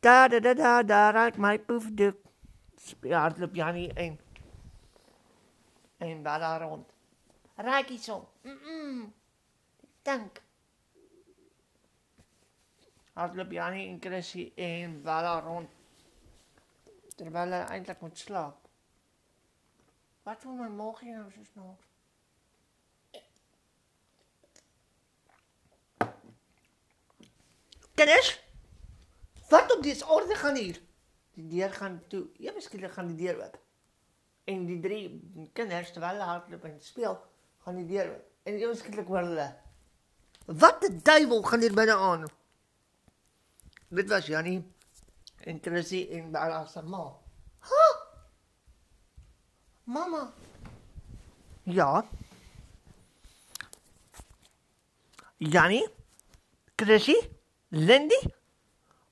Da da da da da raak my poefdoek. Speel hardloop Jannie en en daar daar rond. Raak iets om. Mm. -mm. Dank. Hardloop Jannie en Chrissy en daar daar rond. Terwyl hulle eintlik moet slaap. Wat doen my maag hier nou so snaaks? Kennis? Wat op dis orde gaan hier? Die deur gaan toe. Ewe skielik gaan die deur oop. En die drie kinders terwyl hulle hardloop en speel, gaan die deur oop. En ewe skielik hoor hulle Wat die duiwel gaan hier binne aan? Dit was Jannie en Chrissy en Bella se ma. Ha! Mamma. Ja. Jannie? Chrissy? Lindy?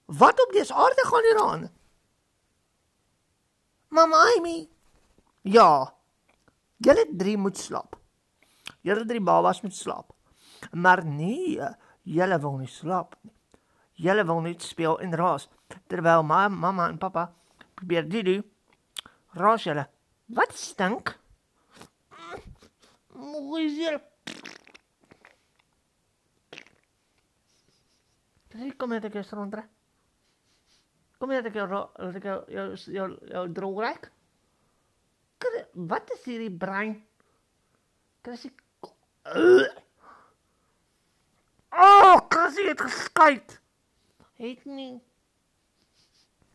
Wat op dese aarde gaan hier aan? Mamma Amy. Ja. Julle drie moet slaap. Julle drie babas moet slaap. Maar nee, julle wil nie slaap nie. Julle wil net speel en raas terwyl my mamma en pappa probeer dit doen. Raas julle. Wat stink? Mooi hier. Dis kom net ek is rondre. Kom net ek jou jou jou jou, jou, jou droogrek. Wat is hierdie brein? Krissie. Oh, Krissie het geskuit. Het nie.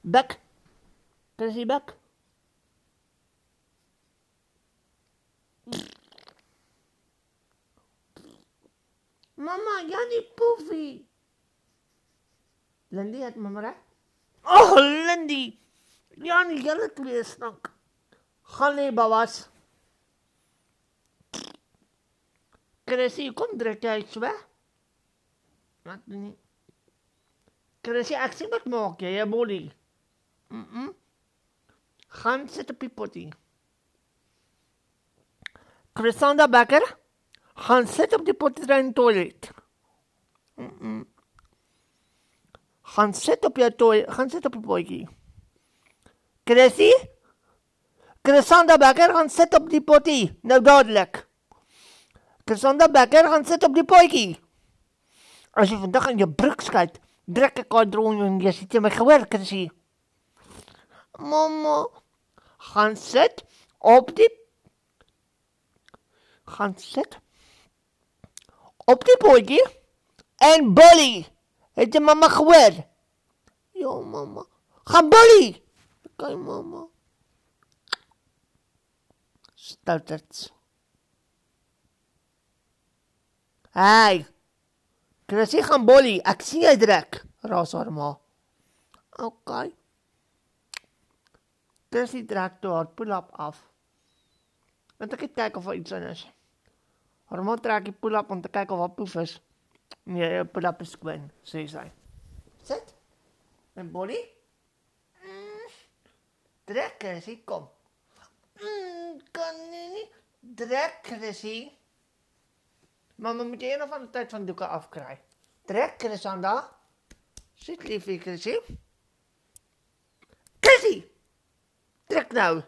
Bek. Krissie bek. Mama, Jannie Poefie. Lindy het mamma reg? Oh, Lindy. Jannie, julle twee snak. Gaan lê, babas. Chrissy, kom druk jy iets weg? Wat doen nie? Chrissy, ek sien wat maak jy, jy bolie. Mm. -mm. Gaan sit op die potjie. Chrisanda Becker, gaan sit op die potjie in die toilet. Mm. -mm. Gaan sit op jou toilet, gaan sit op die potjie. Chrissy? Chrisanda Becker gaan sit op die potjie, nou dadelik. Chrisanda Becker gaan sit op die potjie. As jy vandag in jou broek skyt, druk ek haar droom en jy sit jy my gehoor, Chrissy. Mamma, gaan sit op die gaan sit op die potjie en bully. Het jy mamma gehoor? Ja, mamma. Gaan bully. Okay, mamma. Stouterts. Hey. Chrissy gaan bully. Ek sien jy druk. Raas haar ma. Okay. Chrissy trek toe haar pull-up af. Want ek kyk of daar iets in is. Haar ma trek die pull-up om te kyk of daar poef is. Nee, jou pull-up is skoon, sê sy. Sit. En bully? Mm. Trek Chrissy, kom. Mm, kan nie. Trek Chrissy. Mamma moet jy een of ander tyd van doeke afkry. Trek Chrisanda. Sit liefie Chrissy. Chrissy. Trek nou.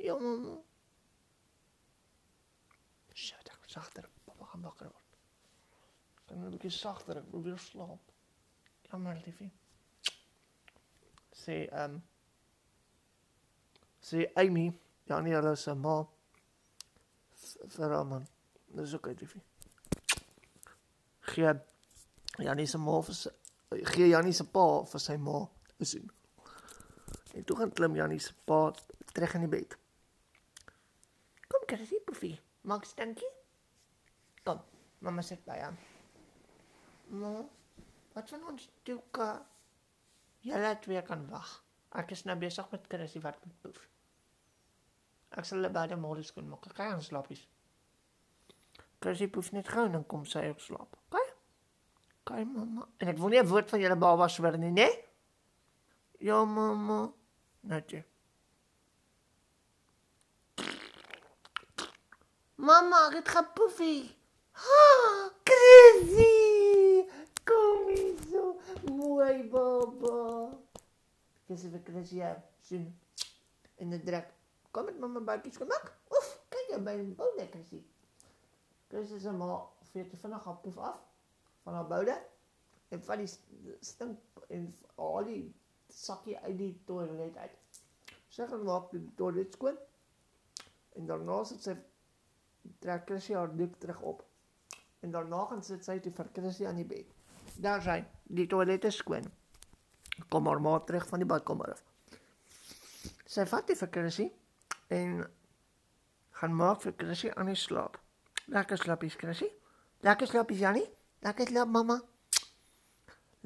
Ja mamma. Shit, ek sagter. Papa gaan wakker word. Kan 'n bietjie sagter, ek wil weer slaap. Jammer liefie. Sê ehm um, sê Amy, ja nee, hulle se ma vir haar man. Dis ook uit liefie. Gee Janie se ma vir sy gee Janie se pa vir sy ma sien. En toe gaan klim Janie se pa terug in die bed. Kom Chrissy, Puffie. Maak stankie. Kom, mamma sit by hom. Ma, wat van ons doeke? Julle twee kan wag. Ek is nou besig met Chrissy wat met Puff. Ek sal hulle beide môre skoon maak. Kyk aan slaapies. Chrissy Puff net gou dan kom sy op slaap. OK? OK, mamma. En ek wil nie 'n woord van julle baba hoor nie, né? Ja, mamma. Netjie. Mamma, ek het gepoefie. Ah, Chrissy! Mooi baba. Dis vir Chrissy sien in die drek. Kom met mamma bakkies kom ek. Oef, kyk jy by die boude Chrissy. Chrissy se ma veet vinnig haar poef af van haar boude en van die stink en al die sakkie uit die toilet uit. Sy gaan maak die toilet skoon. En daarna sit sy trek Chrissy haar doek terug op. En daarna gaan sit sy toe vir Chrissy aan die bed. Daar sy, die toilet is skoon. Kom maar maar terug van die badkamer af. Sy vat die vir Chrissy en gaan maak vir Chrissy aan die slaap. Lekker slaapies Chrissy. Lekker slaapies Jannie. Lekker slaap mamma.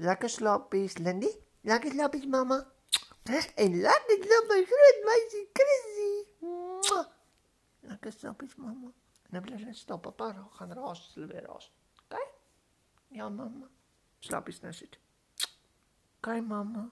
Lekker slaapies Lindy. Lekker slaapies mamma. En lekker slaap my groot meisie Chrissy. Lekker slaapies mamma. En dan bly sy stop, papa gaan raas, hulle weer raas. OK? Ja mamma. შლაპის ნაშით. კაი мама